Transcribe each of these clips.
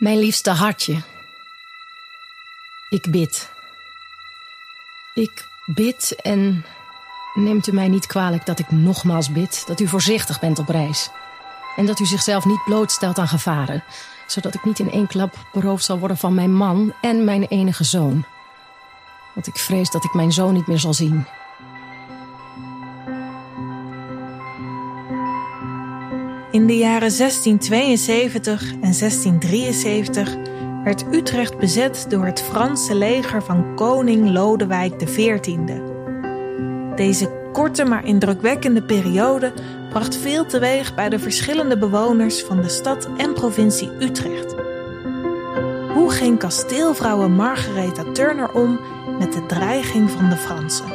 Mijn liefste hartje. Ik bid. Ik bid en neemt u mij niet kwalijk dat ik nogmaals bid dat u voorzichtig bent op reis. En dat u zichzelf niet blootstelt aan gevaren, zodat ik niet in één klap beroofd zal worden van mijn man en mijn enige zoon. Want ik vrees dat ik mijn zoon niet meer zal zien. De jaren 1672 en 1673 werd Utrecht bezet door het Franse leger van koning Lodewijk XIV. Deze korte maar indrukwekkende periode bracht veel teweeg bij de verschillende bewoners van de stad en provincie Utrecht. Hoe ging kasteelvrouwe Margaretha Turner om met de dreiging van de Fransen?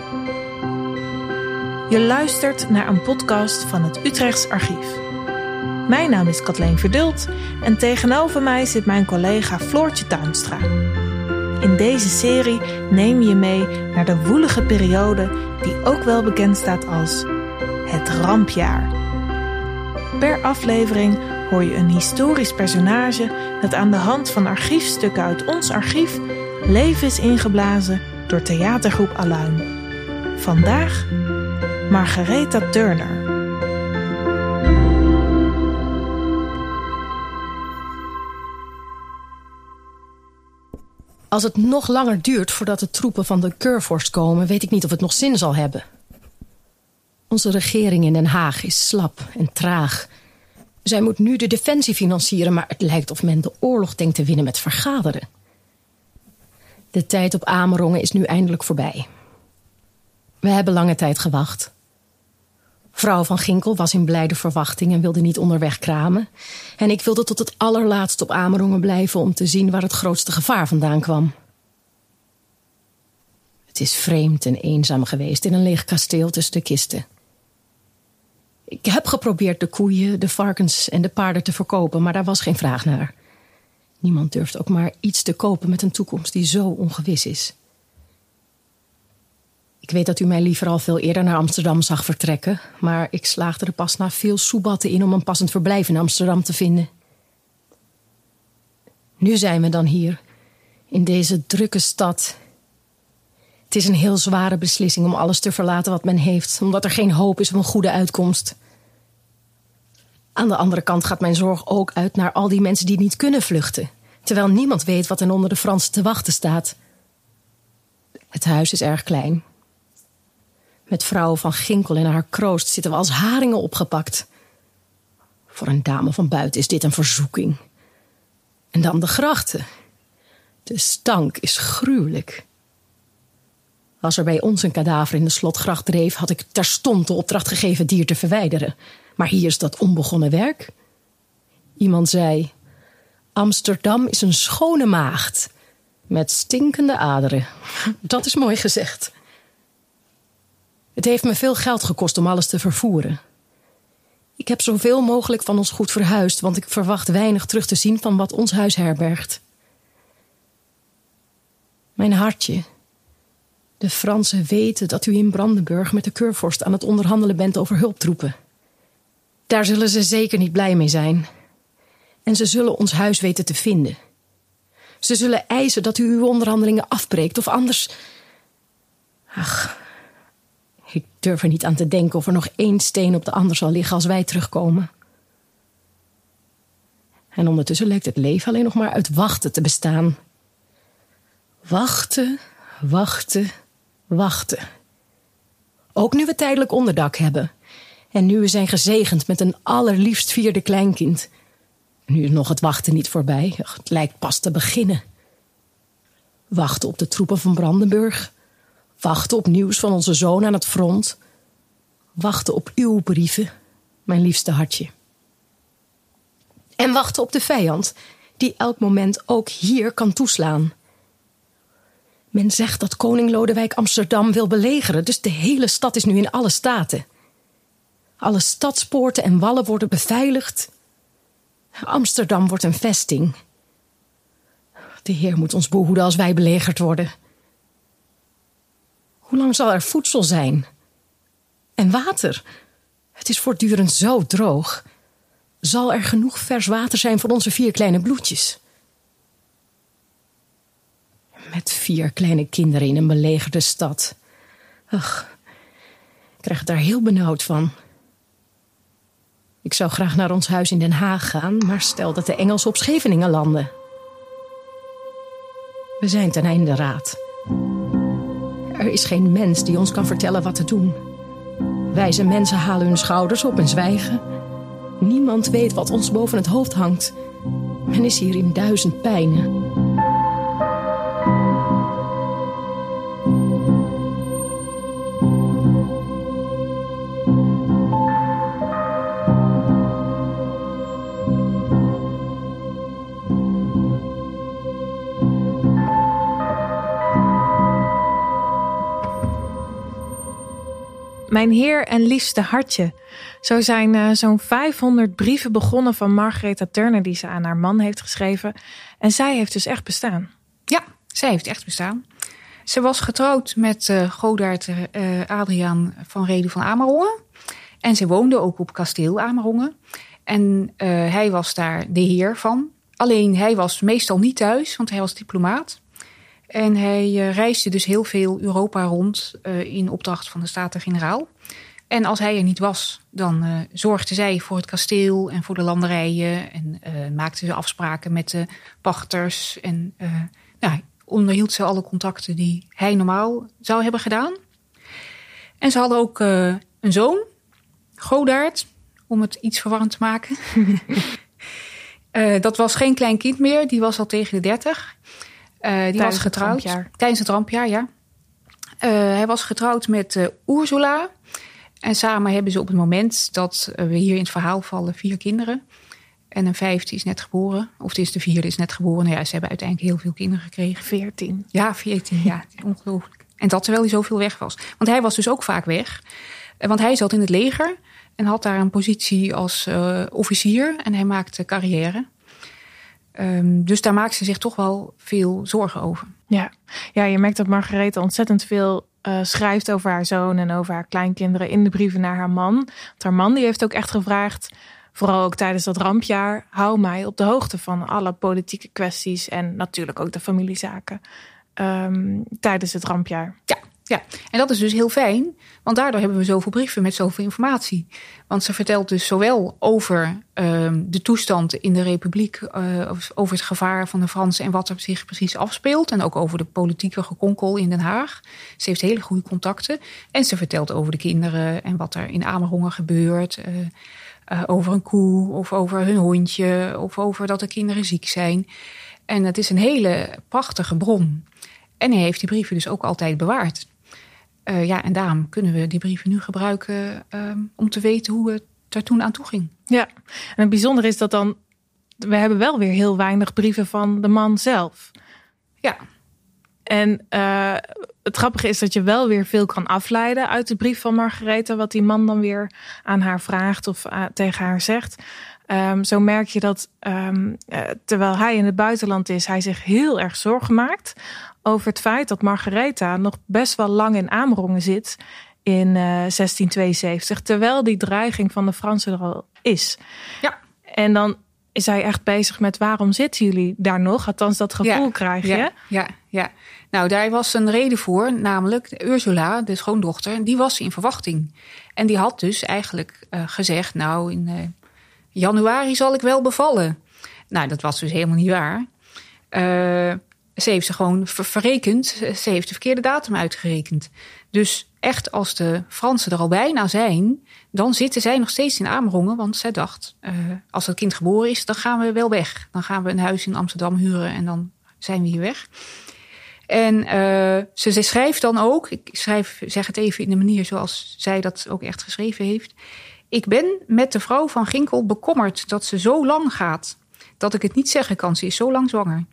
Je luistert naar een podcast van het Utrechts Archief. Mijn naam is Kathleen Verdult en tegenover mij zit mijn collega Floortje Tuinstra. In deze serie neem je mee naar de woelige periode die ook wel bekend staat als het rampjaar. Per aflevering hoor je een historisch personage dat aan de hand van archiefstukken uit ons archief leven is ingeblazen door theatergroep Aluin. Vandaag Margaretha Turner. Als het nog langer duurt voordat de troepen van de Keurvorst komen, weet ik niet of het nog zin zal hebben. Onze regering in Den Haag is slap en traag. Zij moet nu de defensie financieren, maar het lijkt of men de oorlog denkt te winnen met vergaderen. De tijd op Amerongen is nu eindelijk voorbij. We hebben lange tijd gewacht. Vrouw van Ginkel was in blijde verwachting en wilde niet onderweg kramen. En ik wilde tot het allerlaatst op Amerongen blijven om te zien waar het grootste gevaar vandaan kwam. Het is vreemd en eenzaam geweest in een leeg kasteel tussen de kisten. Ik heb geprobeerd de koeien, de varkens en de paarden te verkopen, maar daar was geen vraag naar. Niemand durft ook maar iets te kopen met een toekomst die zo ongewis is. Ik weet dat u mij liever al veel eerder naar Amsterdam zag vertrekken, maar ik slaagde er pas na veel soebatten in om een passend verblijf in Amsterdam te vinden. Nu zijn we dan hier, in deze drukke stad. Het is een heel zware beslissing om alles te verlaten wat men heeft, omdat er geen hoop is op een goede uitkomst. Aan de andere kant gaat mijn zorg ook uit naar al die mensen die niet kunnen vluchten, terwijl niemand weet wat er onder de Fransen te wachten staat. Het huis is erg klein, met vrouwen van Ginkel en haar kroost zitten we als haringen opgepakt. Voor een dame van buiten is dit een verzoeking. En dan de grachten. De stank is gruwelijk. Als er bij ons een kadaver in de slotgracht dreef, had ik terstond de opdracht gegeven dier te verwijderen. Maar hier is dat onbegonnen werk. Iemand zei: Amsterdam is een schone maagd. Met stinkende aderen. Dat is mooi gezegd. Het heeft me veel geld gekost om alles te vervoeren. Ik heb zoveel mogelijk van ons goed verhuisd, want ik verwacht weinig terug te zien van wat ons huis herbergt. Mijn hartje. De Fransen weten dat u in Brandenburg met de keurvorst aan het onderhandelen bent over hulptroepen. Daar zullen ze zeker niet blij mee zijn. En ze zullen ons huis weten te vinden. Ze zullen eisen dat u uw onderhandelingen afbreekt of anders. Ach, durf er niet aan te denken of er nog één steen op de ander zal liggen als wij terugkomen. En ondertussen lijkt het leven alleen nog maar uit wachten te bestaan. Wachten, wachten, wachten. Ook nu we tijdelijk onderdak hebben. En nu we zijn gezegend met een allerliefst vierde kleinkind. Nu is nog het wachten niet voorbij. Het lijkt pas te beginnen. Wachten op de troepen van Brandenburg. Wachten op nieuws van onze zoon aan het front. Wachten op uw brieven, mijn liefste hartje. En wachten op de vijand, die elk moment ook hier kan toeslaan. Men zegt dat koning Lodewijk Amsterdam wil belegeren, dus de hele stad is nu in alle staten. Alle stadspoorten en wallen worden beveiligd. Amsterdam wordt een vesting. De Heer moet ons behoeden als wij belegerd worden. Hoe lang zal er voedsel zijn? En water? Het is voortdurend zo droog. Zal er genoeg vers water zijn voor onze vier kleine bloedjes? Met vier kleine kinderen in een belegerde stad. Ach, ik krijg het daar heel benauwd van. Ik zou graag naar ons huis in Den Haag gaan, maar stel dat de Engelsen op Scheveningen landen. We zijn ten einde raad. Er is geen mens die ons kan vertellen wat te doen. Wijze mensen halen hun schouders op en zwijgen. Niemand weet wat ons boven het hoofd hangt. Men is hier in duizend pijnen. Mijn heer en liefste hartje. Zo zijn uh, zo'n 500 brieven begonnen van Margaretha Turner die ze aan haar man heeft geschreven. En zij heeft dus echt bestaan. Ja, zij heeft echt bestaan. Ze was getrouwd met uh, Adriaan van Reden van Amerongen. En ze woonde ook op kasteel Amerongen. En hij was daar de heer van. Alleen hij was meestal niet thuis, want hij was diplomaat. En hij uh, reisde dus heel veel Europa rond uh, in opdracht van de Staten-Generaal. En als hij er niet was, dan uh, zorgde zij voor het kasteel en voor de landerijen. En maakte ze afspraken met de pachters. En nou, onderhield ze alle contacten die hij normaal zou hebben gedaan. En ze hadden ook een zoon, Godaard, om het iets verwarrend te maken. dat was geen klein kind meer, die was al tegen de dertig. Uh, die was getrouwd. Het tijdens het rampjaar, ja. Uh, hij was getrouwd met uh, Ursula. En samen hebben ze op het moment dat we hier in het verhaal vallen vier kinderen. En een vijfde is net geboren. Of het is de vierde is net geboren. Nou ja, ze hebben uiteindelijk heel veel kinderen gekregen. Veertien. Ja, veertien. Ja, ongelooflijk. En dat terwijl hij zoveel weg was. Want hij was dus ook vaak weg. Want hij zat in het leger. En had daar een positie als officier. En hij maakte carrière. Um, dus daar maakt ze zich toch wel veel zorgen over. Ja, ja je merkt dat Margarethe ontzettend veel uh, schrijft over haar zoon en over haar kleinkinderen in de brieven naar haar man. Want haar man die heeft ook echt gevraagd, vooral ook tijdens dat rampjaar, hou mij op de hoogte van alle politieke kwesties en natuurlijk ook de familiezaken um, tijdens het rampjaar. Ja, ja, en dat is dus heel fijn, want daardoor hebben we zoveel brieven met zoveel informatie. Want ze vertelt dus zowel over uh, de toestand in de Republiek, uh, over het gevaar van de Fransen en wat er zich precies afspeelt. En ook over de politieke gekonkel in Den Haag. Ze heeft hele goede contacten. En ze vertelt over de kinderen en wat er in Amerongen gebeurt. Uh, over een koe of over hun hondje of over dat de kinderen ziek zijn. En het is een hele prachtige bron. En hij heeft die brieven dus ook altijd bewaard. Uh, ja, en daarom kunnen we die brieven nu gebruiken uh, om te weten hoe het er toen aan toe ging. Ja, en het bijzondere is dat dan, we hebben wel weer heel weinig brieven van de man zelf. Ja. En uh, het grappige is dat je wel weer veel kan afleiden uit de brief van Margarethe, wat die man dan weer aan haar vraagt of uh, tegen haar zegt. Um, zo merk je dat um, uh, terwijl hij in het buitenland is, hij zich heel erg zorgen maakt over het feit dat Margaretha nog best wel lang in Amerongen zit in uh, 1672, terwijl die dreiging van de Fransen er al is. Ja. En dan is hij echt bezig met waarom zitten jullie daar nog? Althans, dat gevoel ja, krijg je. Ja, ja, ja. Nou, daar was een reden voor, namelijk Ursula, de schoondochter, die was in verwachting. En die had dus eigenlijk uh, gezegd, nou, in januari zal ik wel bevallen. Nou, dat was dus helemaal niet waar. Uh, ze heeft ze gewoon ver verrekend. Ze heeft de verkeerde datum uitgerekend. Dus echt, als de Fransen er al bijna zijn, dan zitten zij nog steeds in Amerongen. Want zij dacht, uh, als het kind geboren is, dan gaan we wel weg. Dan gaan we een huis in Amsterdam huren en dan zijn we hier weg. En uh, ze, ze schrijft dan ook, ik schrijf, zeg het even in de manier zoals zij dat ook echt geschreven heeft. Ik ben met de vrouw van Ginkel bekommerd dat ze zo lang gaat. Dat ik het niet zeggen kan, ze is zo lang zwanger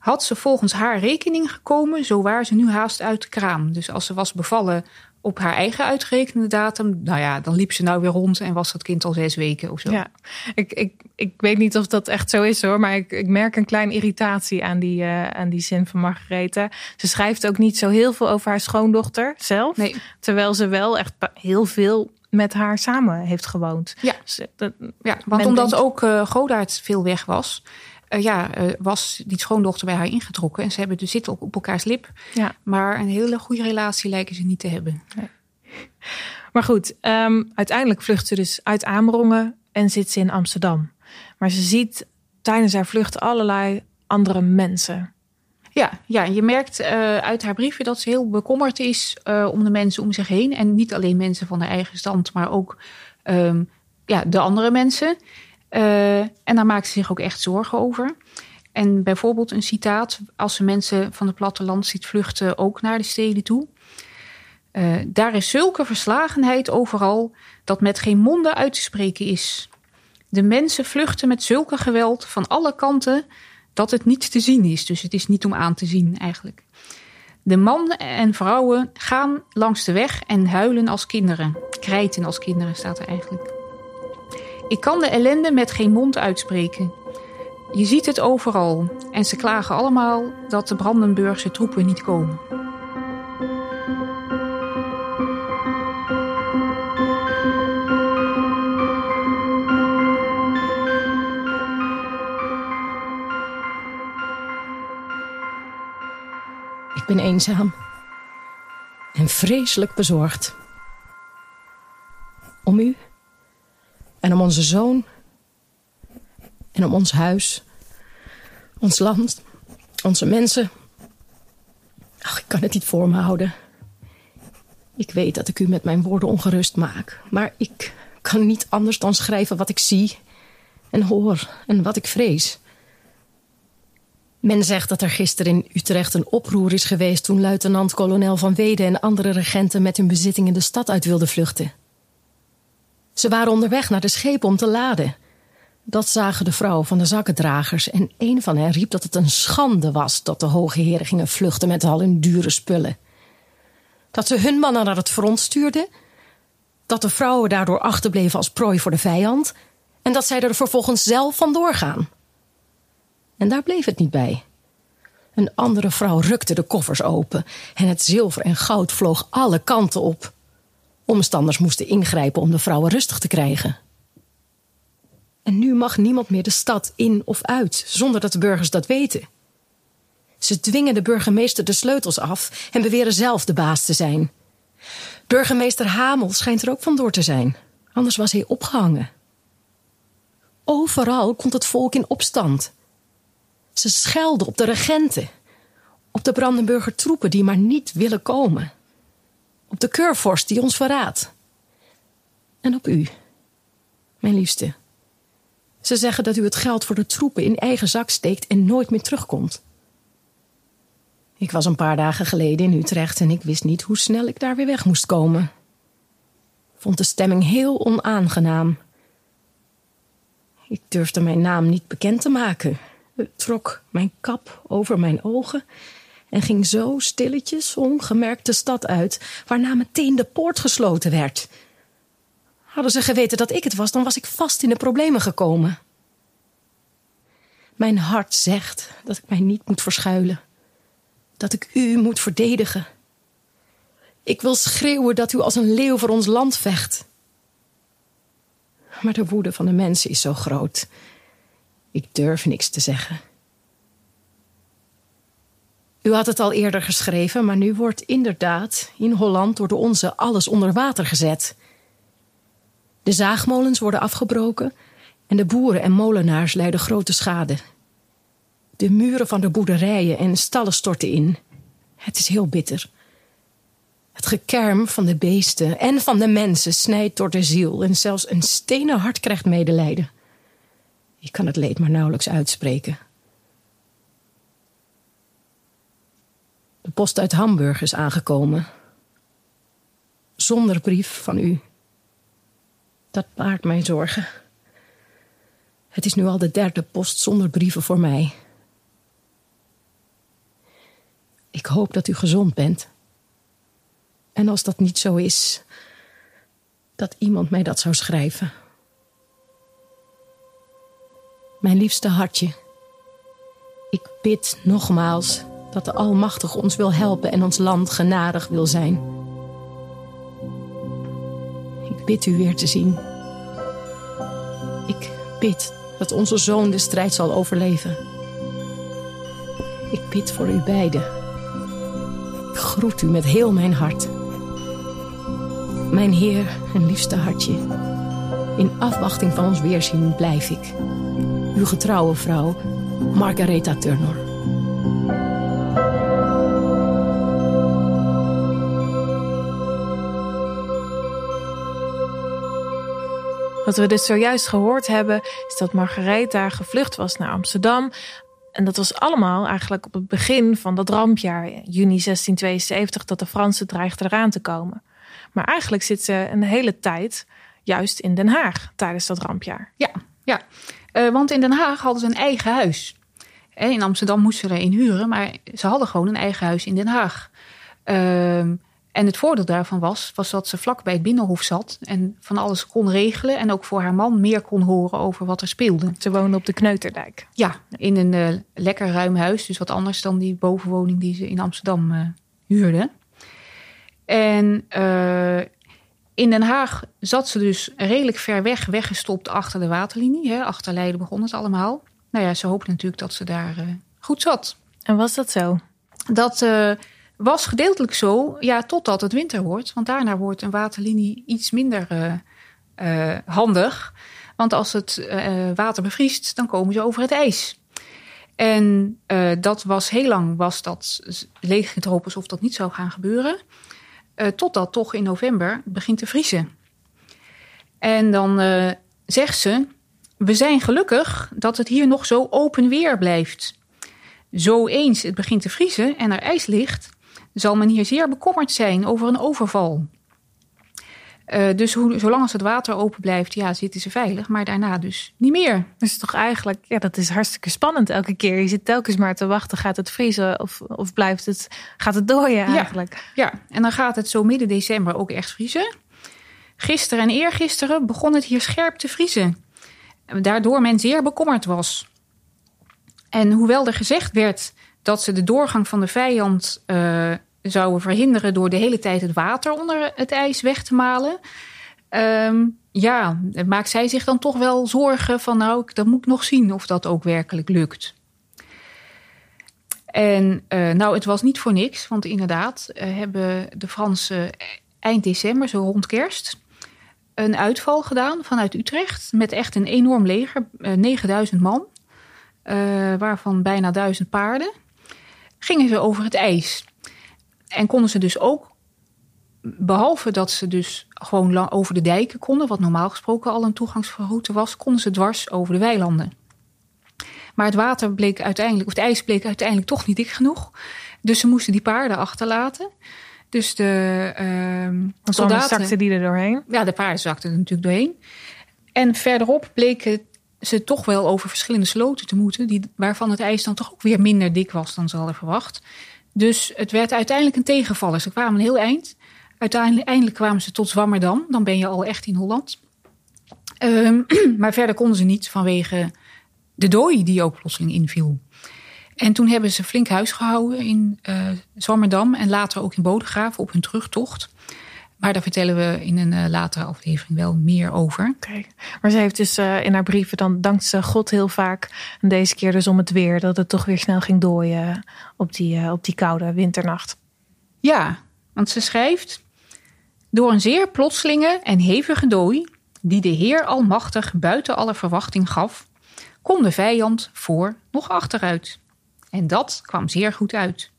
had ze volgens haar rekening gekomen, zo waar ze nu haast uit de kraam. Dus als ze was bevallen op haar eigen uitgerekende datum, nou ja, dan liep ze nou weer rond en was dat kind al zes weken of zo. Ja, ik, ik, ik weet niet of dat echt zo is hoor, maar ik, ik merk een klein irritatie aan die, uh, aan die zin van Margarethe. Ze schrijft ook niet zo heel veel over haar schoondochter zelf, nee. terwijl ze wel echt heel veel met haar samen heeft gewoond. Ja, dus, dat, ja want omdat denkt... ook uh, Godaert veel weg was, uh, ja, uh, was die schoondochter bij haar ingetrokken. En ze hebben dus zitten op, op elkaars lip. Ja. Maar een hele goede relatie lijken ze niet te hebben. Nee. Maar goed, um, uiteindelijk vlucht ze dus uit Amerongen en zit ze in Amsterdam. Maar ze ziet tijdens haar vlucht allerlei andere mensen. Ja, ja je merkt uh, uit haar brieven dat ze heel bekommerd is uh, om de mensen om zich heen. En niet alleen mensen van haar eigen stand, maar ook um, ja, de andere mensen. Uh, en daar maakt ze zich ook echt zorgen over. En bijvoorbeeld een citaat: als ze mensen van het platteland ziet vluchten, ook naar de steden toe. Daar is zulke verslagenheid overal dat met geen monden uit te spreken is. De mensen vluchten met zulke geweld van alle kanten dat het niet te zien is. Dus het is niet om aan te zien eigenlijk. De mannen en vrouwen gaan langs de weg en huilen als kinderen. Krijten als kinderen staat er eigenlijk. Ik kan de ellende met geen mond uitspreken. Je ziet het overal en ze klagen allemaal dat de Brandenburgse troepen niet komen. En vreselijk bezorgd. Om u en om onze zoon en om ons huis, ons land, onze mensen. Ach, ik kan het niet voor me houden. Ik weet dat ik u met mijn woorden ongerust maak, maar ik kan niet anders dan schrijven wat ik zie en hoor en wat ik vrees. Men zegt dat er gisteren in Utrecht een oproer is geweest toen luitenant-kolonel Van Weden en andere regenten met hun bezittingen de stad uit wilden vluchten. Ze waren onderweg naar de schepen om te laden. Dat zagen de vrouwen van de zakkendragers en een van hen riep dat het een schande was dat de hoge heren gingen vluchten met al hun dure spullen. Dat ze hun mannen naar het front stuurden, dat de vrouwen daardoor achterbleven als prooi voor de vijand en dat zij er vervolgens zelf vandoor gaan. En daar bleef het niet bij. Een andere vrouw rukte de koffers open en het zilver en goud vloog alle kanten op. Omstanders moesten ingrijpen om de vrouwen rustig te krijgen. En nu mag niemand meer de stad in of uit, zonder dat de burgers dat weten. Ze dwingen de burgemeester de sleutels af en beweren zelf de baas te zijn. Burgemeester Hamel schijnt er ook vandoor te zijn, anders was hij opgehangen. Overal komt het volk in opstand. Ze schelden op de regenten, op de Brandenburger troepen die maar niet willen komen, op de keurvorst die ons verraadt, en op u, mijn liefste. Ze zeggen dat u het geld voor de troepen in eigen zak steekt en nooit meer terugkomt. Ik was een paar dagen geleden in Utrecht en ik wist niet hoe snel ik daar weer weg moest komen. Vond de stemming heel onaangenaam. Ik durfde mijn naam niet bekend te maken trok mijn kap over mijn ogen en ging zo stilletjes ongemerkt de stad uit, waarna meteen de poort gesloten werd. Hadden ze geweten dat ik het was, dan was ik vast in de problemen gekomen. Mijn hart zegt dat ik mij niet moet verschuilen, dat ik u moet verdedigen. Ik wil schreeuwen dat u als een leeuw voor ons land vecht. Maar de woede van de mensen is zo groot ik durf niks te zeggen. U had het al eerder geschreven, maar nu wordt inderdaad in Holland door de onze alles onder water gezet. De zaagmolens worden afgebroken en de boeren en molenaars lijden grote schade. De muren van de boerderijen en stallen storten in. Het is heel bitter. Het gekerm van de beesten en van de mensen snijdt door de ziel en zelfs een stenen hart krijgt medelijden. Ik kan het leed maar nauwelijks uitspreken. De post uit Hamburg is aangekomen. Zonder brief van u. Dat baart mij zorgen. Het is nu al de derde post zonder brieven voor mij. Ik hoop dat u gezond bent. En als dat niet zo is, dat iemand mij dat zou schrijven. Mijn liefste hartje. Ik bid nogmaals dat de Almachtige ons wil helpen en ons land genadig wil zijn. Ik bid u weer te zien. Ik bid dat onze zoon de strijd zal overleven. Ik bid voor u beiden. Ik groet u met heel mijn hart. Mijn Heer en liefste hartje. In afwachting van ons weerzien blijf ik. Uw getrouwe vrouw, Margaretha Turner. Wat we dus zojuist gehoord hebben, is dat Margaretha gevlucht was naar Amsterdam. En dat was allemaal eigenlijk op het begin van dat rampjaar, juni 1672, dat de Fransen dreigden eraan te komen. Maar eigenlijk zit ze een hele tijd juist in Den Haag tijdens dat rampjaar. Ja, ja. Uh, want in Den Haag hadden ze een eigen huis. In Amsterdam moesten ze er een huren, maar ze hadden gewoon een eigen huis in Den Haag. Uh, en het voordeel daarvan was, was dat ze vlak bij het Binnenhof zat en van alles kon regelen. En ook voor haar man meer kon horen over wat er speelde. Ze woonde op de Kneuterdijk. Ja, in een uh, lekker ruim huis. Dus wat anders dan die bovenwoning die ze in Amsterdam uh, huurde. En in Den Haag zat ze dus redelijk ver weg, weggestopt achter de waterlinie. Hè. Achter Leiden begon het allemaal. Nou ja, ze hoopte natuurlijk dat ze daar goed zat. En was dat zo? Dat was gedeeltelijk zo, ja, totdat het winter wordt. Want daarna wordt een waterlinie iets minder uh, uh, handig. Want als het water bevriest, dan komen ze over het ijs. En dat was heel lang was dat leeggedropen alsof dat niet zou gaan gebeuren. Totdat toch in november begint te vriezen. En dan zegt ze: We zijn gelukkig dat het hier nog zo open weer blijft. Zo eens het begint te vriezen en er ijs ligt, zal men hier zeer bekommerd zijn over een overval. Uh, dus hoe, zolang als het water open blijft, ja, zitten ze veilig. Maar daarna dus niet meer. Dus toch eigenlijk, ja, dat is hartstikke spannend elke keer. Je zit telkens maar te wachten, gaat het vriezen of, of blijft het, gaat het dooien eigenlijk? Ja, ja, en dan gaat het zo midden december ook echt vriezen. Gisteren en eergisteren begon het hier scherp te vriezen. Daardoor men zeer bekommerd was. En hoewel er gezegd werd dat ze de doorgang van de vijand uh, zouden verhinderen door de hele tijd het water onder het ijs weg te malen. Um, ja, maakt zij zich dan toch wel zorgen van nou, dat moet ik nog zien of dat ook werkelijk lukt. En uh, nou, het was niet voor niks, want inderdaad uh, hebben de Fransen eind december, zo rond kerst, een uitval gedaan vanuit Utrecht met echt een enorm leger, 9000 man, waarvan bijna 1000 paarden gingen ze over het ijs. En konden ze dus ook, behalve dat ze dus gewoon over de dijken konden, wat normaal gesproken al een toegangsroute was, konden ze dwars over de weilanden. Maar het water bleek uiteindelijk, of het ijs bleek uiteindelijk toch niet dik genoeg. Dus ze moesten die paarden achterlaten. Dus de uh, soldaten... zakten die er doorheen? Ja, de paarden zakten er natuurlijk doorheen. En verderop bleken ze toch wel over verschillende sloten te moeten, die, waarvan het ijs dan toch ook weer minder dik was dan ze hadden verwacht. Dus het werd uiteindelijk een tegenvaller. Ze kwamen een heel eind. Uiteindelijk kwamen ze tot Zwammerdam. Dan ben je al echt in Holland. Um, maar verder konden ze niet vanwege de dooi die ook plotseling inviel. En toen hebben ze flink huis gehouden in uh, Zwammerdam en later ook in Bodegraven op hun terugtocht. Maar daar vertellen we in een uh, latere aflevering wel meer over. Okay. Maar ze heeft dus uh, in haar brieven dan dankt ze God heel vaak. En deze keer dus om het weer. Dat het toch weer snel ging dooien op die, uh, op die koude winternacht. Ja, want ze schrijft... Door een zeer plotselinge en hevige dooi... die de Heer Almachtig buiten alle verwachting gaf... kon de vijand voor nog achteruit. En dat kwam zeer goed uit.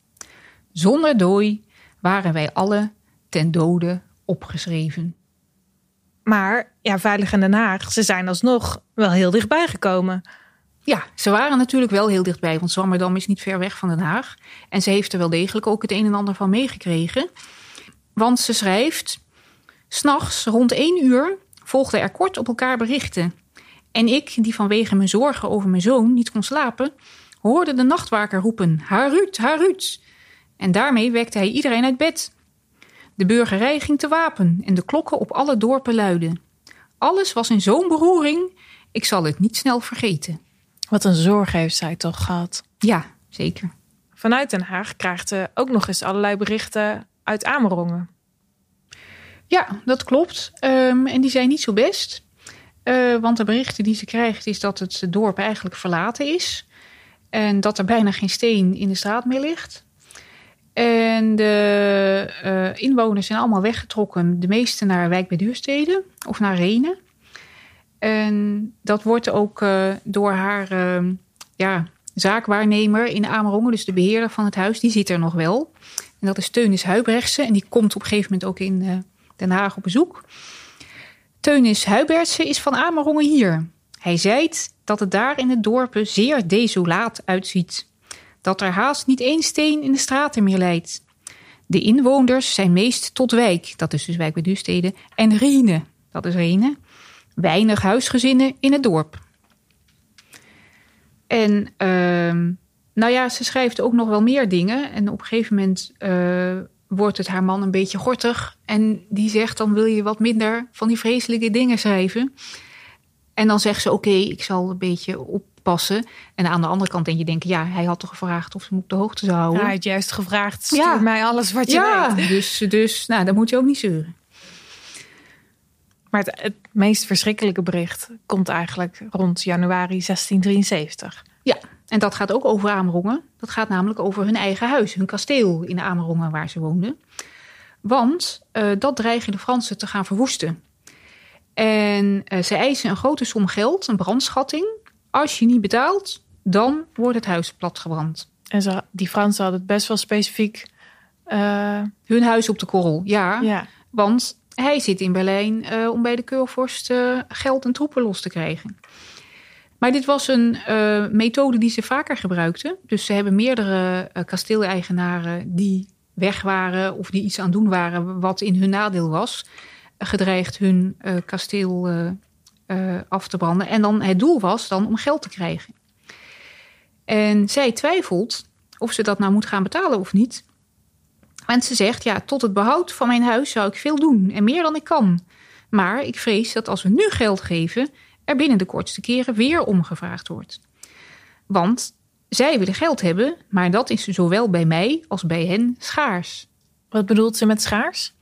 Zonder dooi waren wij alle ten dode opgeschreven. Maar ja, Veilig in Den Haag, ze zijn alsnog wel heel dichtbij gekomen. Ja, ze waren natuurlijk wel heel dichtbij, want Zwammerdam is niet ver weg van Den Haag. En ze heeft er wel degelijk ook het een en ander van meegekregen. Want ze schrijft: S'nachts rond één uur volgden er kort op elkaar berichten. En ik, die vanwege mijn zorgen over mijn zoon niet kon slapen, hoorde de nachtwaker roepen: Harut, Harut. En daarmee wekte hij iedereen uit bed. De burgerij ging te wapen en de klokken op alle dorpen luiden. Alles was in zo'n beroering, ik zal het niet snel vergeten. Wat een zorg heeft zij toch gehad? Ja, zeker. Vanuit Den Haag krijgt ze ook nog eens allerlei berichten uit Amerongen. Ja, dat klopt. Um, en die zijn niet zo best. Uh, want de berichten die ze krijgt is dat het dorp eigenlijk verlaten is. En dat er bijna geen steen in de straat meer ligt. En de uh, inwoners zijn allemaal weggetrokken. De meeste naar Wijk bij Duurstede of naar Renen. En dat wordt ook uh, door haar ja, zaakwaarnemer in Amerongen, dus de beheerder van het huis, die zit er nog wel. En dat is Teunis Huibrechtse. En die komt op een gegeven moment ook in Den Haag op bezoek. Teunis Huibertse is van Amerongen hier. Hij zei dat het daar in het dorpen zeer desolaat uitziet. Dat er haast niet één steen in de straten meer leidt. De inwoners zijn meest tot wijk, dat is dus wijk bij Duurstede, en Riene, dat is Rene. Weinig huisgezinnen in het dorp. En uh, nou ja, ze schrijft ook nog wel meer dingen. En op een gegeven moment uh, wordt het haar man een beetje gortig. En die zegt dan wil je wat minder van die vreselijke dingen schrijven. En dan zegt ze oké, ik zal een beetje oppassen. En aan de andere kant denk je denken, ja, hij had toch gevraagd of ze me op de hoogte zou houden. Ja, hij had juist gevraagd, stuur mij alles wat je ja, weet. Dus, dus nou, dan moet je ook niet zeuren. Maar het, het meest verschrikkelijke bericht komt eigenlijk rond januari 1673. Ja, en dat gaat ook over Amerongen. Dat gaat namelijk over hun eigen huis, hun kasteel in Amerongen waar ze woonden. Want uh, dat dreigen de Fransen te gaan verwoesten. En uh, ze eisen een grote som geld, een brandschatting. Als je niet betaalt, dan wordt het huis platgebrand. En ze, die Fransen hadden het best wel specifiek. Uh... Hun huis op de korrel, ja. ja. Want hij zit in Berlijn om bij de keurvorst geld en troepen los te krijgen. Maar dit was een methode die ze vaker gebruikten. Dus ze hebben meerdere kasteeleigenaren die weg waren of die iets aan doen waren wat in hun nadeel was, gedreigd hun kasteel af te branden. En dan het doel was dan om geld te krijgen. En zij twijfelt of ze dat nou moet gaan betalen of niet. En ze zegt, ja, tot het behoud van mijn huis zou ik veel doen en meer dan ik kan. Maar ik vrees dat als we nu geld geven, er binnen de kortste keren weer omgevraagd wordt. Want zij willen geld hebben, maar dat is zowel bij mij als bij hen schaars. Wat bedoelt ze met schaars?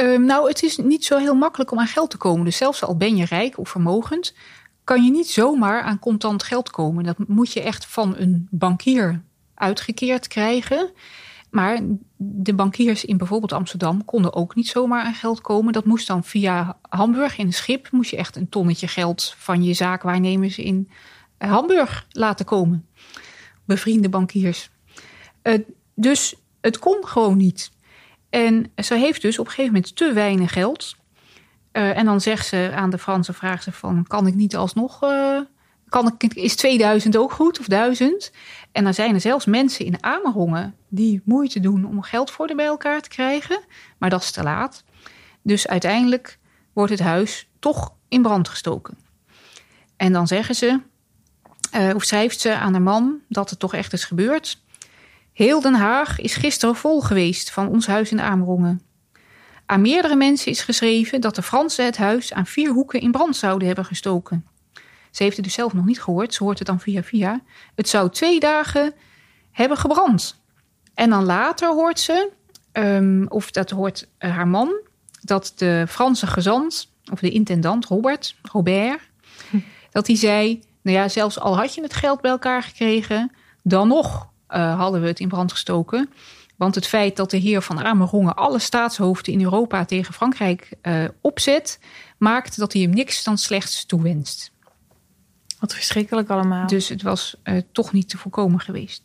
Um, nou, het is niet zo heel makkelijk om aan geld te komen. Dus zelfs al ben je rijk of vermogend, kan je niet zomaar aan contant geld komen. Dat moet je echt van een bankier uitgekeerd krijgen. Maar de bankiers in bijvoorbeeld Amsterdam konden ook niet zomaar aan geld komen. Dat moest dan via Hamburg in een schip. Moest je echt een tonnetje geld van je zaakwaarnemers in eh, Hamburg laten komen. Bevriende bankiers. Uh, dus het kon gewoon niet. En ze heeft dus op een gegeven moment te weinig geld. Uh, en dan zegt ze aan de Fransen, vraagt ze van, kan ik niet alsnog kan ik, is 2000 ook goed of 1000? En dan zijn er zelfs mensen in Amerongen die moeite doen om geld voor de bij elkaar te krijgen. Maar dat is te laat. Dus uiteindelijk wordt het huis toch in brand gestoken. En dan zeggen ze, uh, of schrijft ze aan haar man dat het toch echt is gebeurd. Heel Den Haag is gisteren vol geweest van ons huis in Amerongen. Aan meerdere mensen is geschreven dat de Fransen het huis aan vier hoeken in brand zouden hebben gestoken. Ze heeft het dus zelf nog niet gehoord. Ze hoort het dan via via. Het zou twee dagen hebben gebrand. En dan later hoort ze, um, of dat hoort uh, haar man, dat de Franse gezant, of de intendant Robert, Robert, hm. dat hij zei: Nou ja, zelfs al had je het geld bij elkaar gekregen, dan nog uh, hadden we het in brand gestoken. Want het feit dat de heer van Amerongen alle staatshoofden in Europa tegen Frankrijk uh, opzet, maakt dat hij hem niks dan slechts toewenst. Wat verschrikkelijk allemaal. Dus het was uh, toch niet te voorkomen geweest.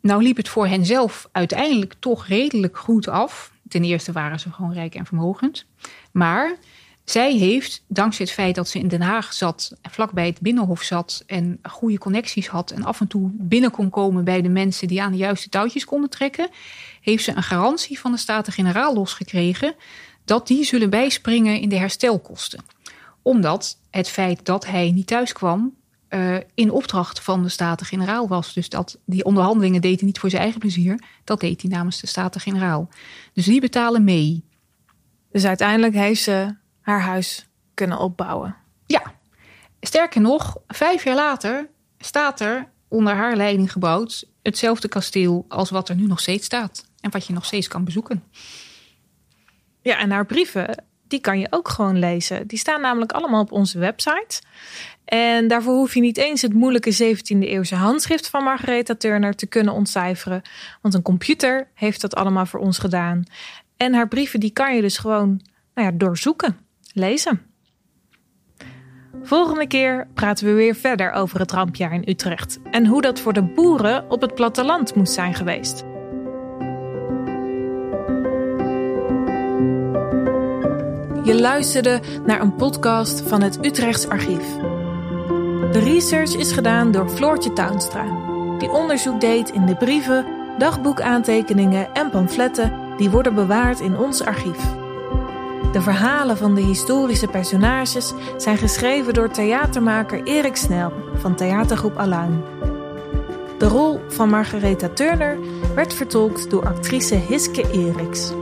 Nou liep het voor hen zelf uiteindelijk toch redelijk goed af. Ten eerste waren ze gewoon rijk en vermogend. Maar zij heeft, dankzij het feit dat ze in Den Haag zat, vlakbij het Binnenhof zat en goede connecties had en af en toe binnen kon komen bij de mensen die aan de juiste touwtjes konden trekken, heeft ze een garantie van de Staten-Generaal losgekregen dat die zullen bijspringen in de herstelkosten omdat het feit dat hij niet thuis kwam uh, in opdracht van de Staten-Generaal was. Dus dat die onderhandelingen deed hij niet voor zijn eigen plezier. Dat deed hij namens de Staten-Generaal. Dus die betalen mee. Dus uiteindelijk heeft ze haar huis kunnen opbouwen. Ja. Sterker nog, vijf jaar later staat er onder haar leiding gebouwd hetzelfde kasteel als wat er nu nog steeds staat. En wat je nog steeds kan bezoeken. Ja, en haar brieven die kan je ook gewoon lezen. Die staan namelijk allemaal op onze website. En daarvoor hoef je niet eens het moeilijke 17e eeuwse handschrift van Margaretha Turner te kunnen ontcijferen. Want een computer heeft dat allemaal voor ons gedaan. En haar brieven die kan je dus gewoon nou ja, doorzoeken, lezen. Volgende keer praten we weer verder over het rampjaar in Utrecht en hoe dat voor de boeren op het platteland moest zijn geweest. Je luisterde naar een podcast van het Utrechts Archief. De research is gedaan door Floortje Tuinstra, die onderzoek deed in de brieven, dagboekaantekeningen en pamfletten die worden bewaard in ons archief. De verhalen van de historische personages zijn geschreven door theatermaker Erik Snel van theatergroep Aluin. De rol van Margaretha Turner werd vertolkt door actrice Hiske Eriks.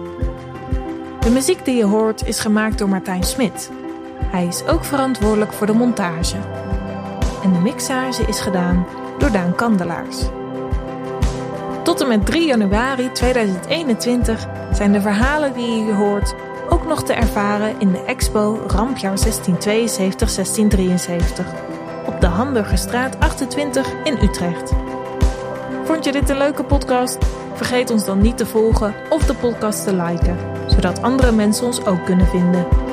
De muziek die je hoort is gemaakt door Martijn Smit. Hij is ook verantwoordelijk voor de montage. En de mixage is gedaan door Daan Kandelaars. Tot en met 3 januari 2021 zijn de verhalen die je hoort nog te ervaren in de expo Rampjaar 1672-1673 op de Hamburgerstraat 28 in Utrecht. Vond je dit een leuke podcast? Vergeet ons dan niet te volgen of de podcast te liken, zodat andere mensen ons ook kunnen vinden.